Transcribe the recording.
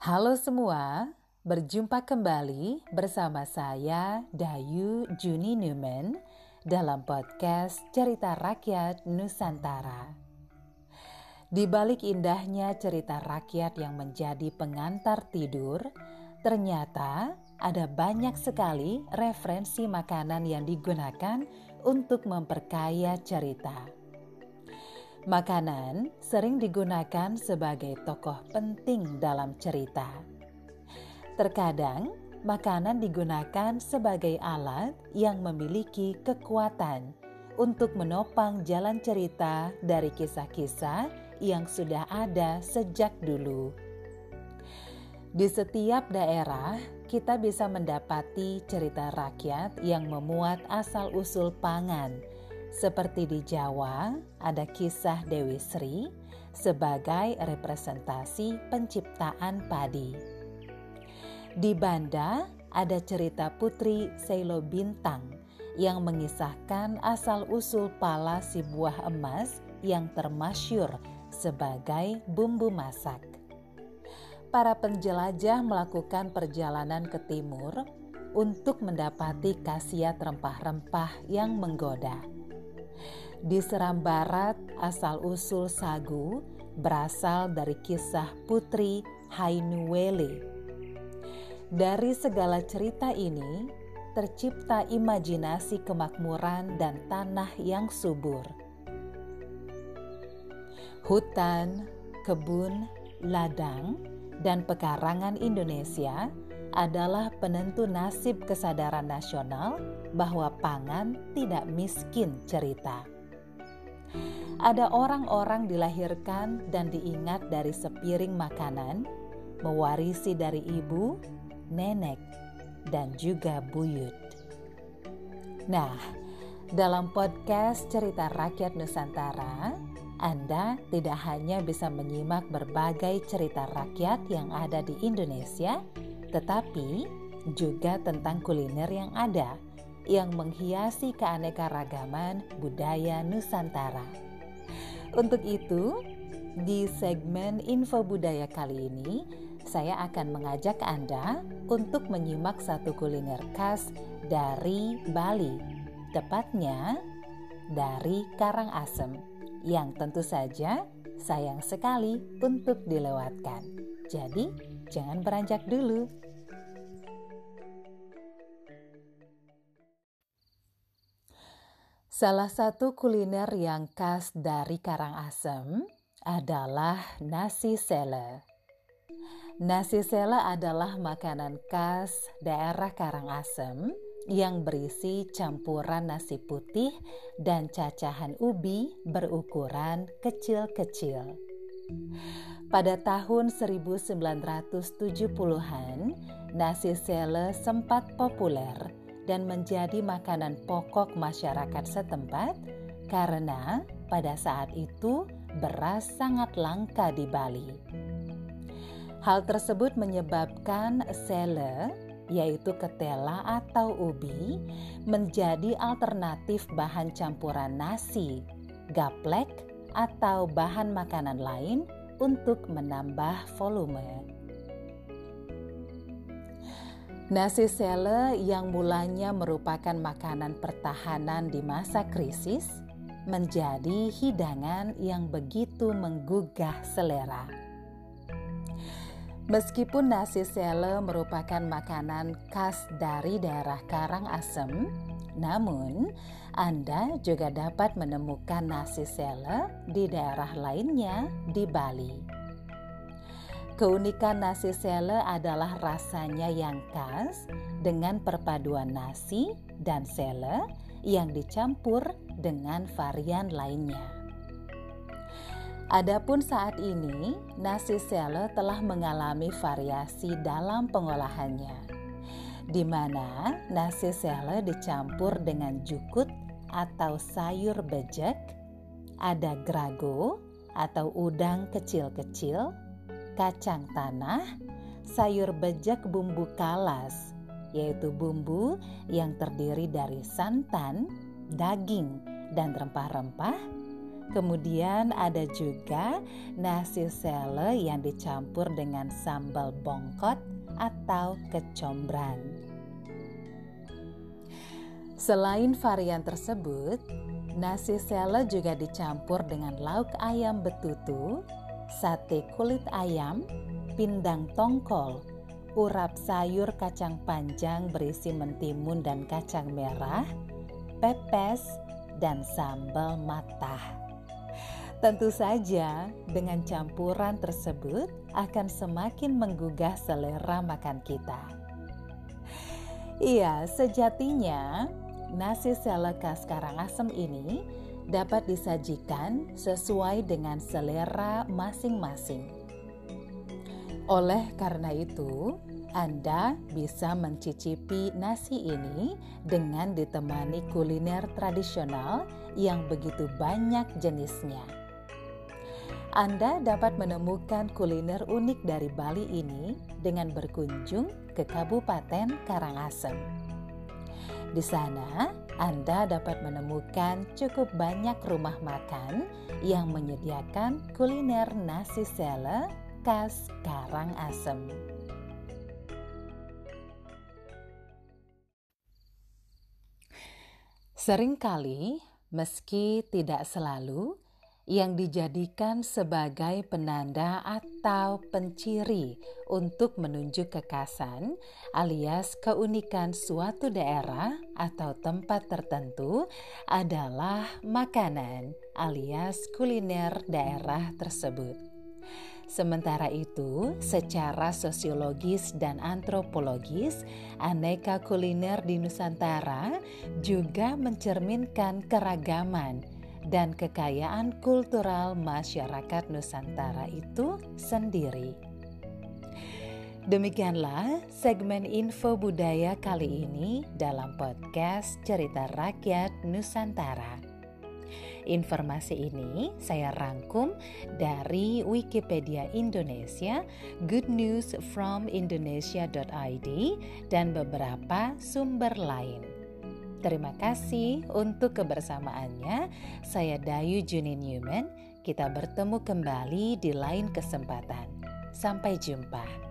Halo semua, berjumpa kembali bersama saya Dayu Juni Newman dalam podcast Cerita Rakyat Nusantara. Di balik indahnya cerita rakyat yang menjadi pengantar tidur, ternyata ada banyak sekali referensi makanan yang digunakan untuk memperkaya cerita. Makanan sering digunakan sebagai tokoh penting dalam cerita. Terkadang, makanan digunakan sebagai alat yang memiliki kekuatan untuk menopang jalan cerita dari kisah-kisah yang sudah ada sejak dulu. Di setiap daerah, kita bisa mendapati cerita rakyat yang memuat asal-usul pangan seperti di Jawa, ada kisah Dewi Sri sebagai representasi penciptaan padi. Di Banda, ada cerita Putri Selo Bintang yang mengisahkan asal-usul pala si buah emas yang termasyur sebagai bumbu masak. Para penjelajah melakukan perjalanan ke timur untuk mendapati khasiat rempah-rempah yang menggoda. Di seram barat, asal-usul sagu berasal dari kisah Putri Hainuwele. Dari segala cerita ini, tercipta imajinasi kemakmuran dan tanah yang subur. Hutan, kebun, ladang, dan pekarangan Indonesia adalah penentu nasib kesadaran nasional bahwa pangan tidak miskin cerita. Ada orang-orang dilahirkan dan diingat dari sepiring makanan, mewarisi dari ibu, nenek, dan juga buyut. Nah, dalam podcast Cerita Rakyat Nusantara, Anda tidak hanya bisa menyimak berbagai cerita rakyat yang ada di Indonesia, tetapi juga tentang kuliner yang ada yang menghiasi keanekaragaman budaya Nusantara. Untuk itu, di segmen Info Budaya kali ini, saya akan mengajak Anda untuk menyimak satu kuliner khas dari Bali, tepatnya dari Karangasem, yang tentu saja sayang sekali untuk dilewatkan. Jadi, jangan beranjak dulu. Salah satu kuliner yang khas dari Karangasem adalah nasi sele. Nasi sele adalah makanan khas daerah Karangasem yang berisi campuran nasi putih dan cacahan ubi berukuran kecil-kecil. Pada tahun 1970-an, nasi sele sempat populer dan menjadi makanan pokok masyarakat setempat karena pada saat itu beras sangat langka di Bali. Hal tersebut menyebabkan sele, yaitu ketela atau ubi, menjadi alternatif bahan campuran nasi, gaplek, atau bahan makanan lain untuk menambah volume. Nasi sele yang mulanya merupakan makanan pertahanan di masa krisis menjadi hidangan yang begitu menggugah selera. Meskipun nasi sele merupakan makanan khas dari daerah Karangasem, namun Anda juga dapat menemukan nasi sele di daerah lainnya di Bali. Keunikan nasi sele adalah rasanya yang khas dengan perpaduan nasi dan sele yang dicampur dengan varian lainnya. Adapun saat ini, nasi sele telah mengalami variasi dalam pengolahannya, di mana nasi sele dicampur dengan jukut atau sayur bejek, ada grago atau udang kecil-kecil, kacang tanah, sayur bejak bumbu kalas, yaitu bumbu yang terdiri dari santan, daging, dan rempah-rempah, Kemudian ada juga nasi sele yang dicampur dengan sambal bongkot atau kecombrang. Selain varian tersebut, nasi sele juga dicampur dengan lauk ayam betutu, sate kulit ayam, pindang tongkol, urap sayur kacang panjang berisi mentimun dan kacang merah, pepes, dan sambal matah. Tentu saja, dengan campuran tersebut akan semakin menggugah selera makan kita. Iya, sejatinya nasi sele khas Karangasem ini dapat disajikan sesuai dengan selera masing-masing. Oleh karena itu, Anda bisa mencicipi nasi ini dengan ditemani kuliner tradisional yang begitu banyak jenisnya. Anda dapat menemukan kuliner unik dari Bali ini dengan berkunjung ke Kabupaten Karangasem. Di sana, Anda dapat menemukan cukup banyak rumah makan yang menyediakan kuliner nasi sele khas Karangasem. Seringkali, meski tidak selalu, yang dijadikan sebagai penanda atau penciri untuk menunjuk kekasan alias keunikan suatu daerah atau tempat tertentu adalah makanan alias kuliner daerah tersebut. Sementara itu, secara sosiologis dan antropologis, aneka kuliner di Nusantara juga mencerminkan keragaman dan kekayaan kultural masyarakat Nusantara itu sendiri. Demikianlah segmen info budaya kali ini dalam podcast Cerita Rakyat Nusantara. Informasi ini saya rangkum dari Wikipedia Indonesia, goodnewsfromindonesia.id, dan beberapa sumber lain. Terima kasih untuk kebersamaannya. Saya Dayu Juni Newman. Kita bertemu kembali di lain kesempatan. Sampai jumpa.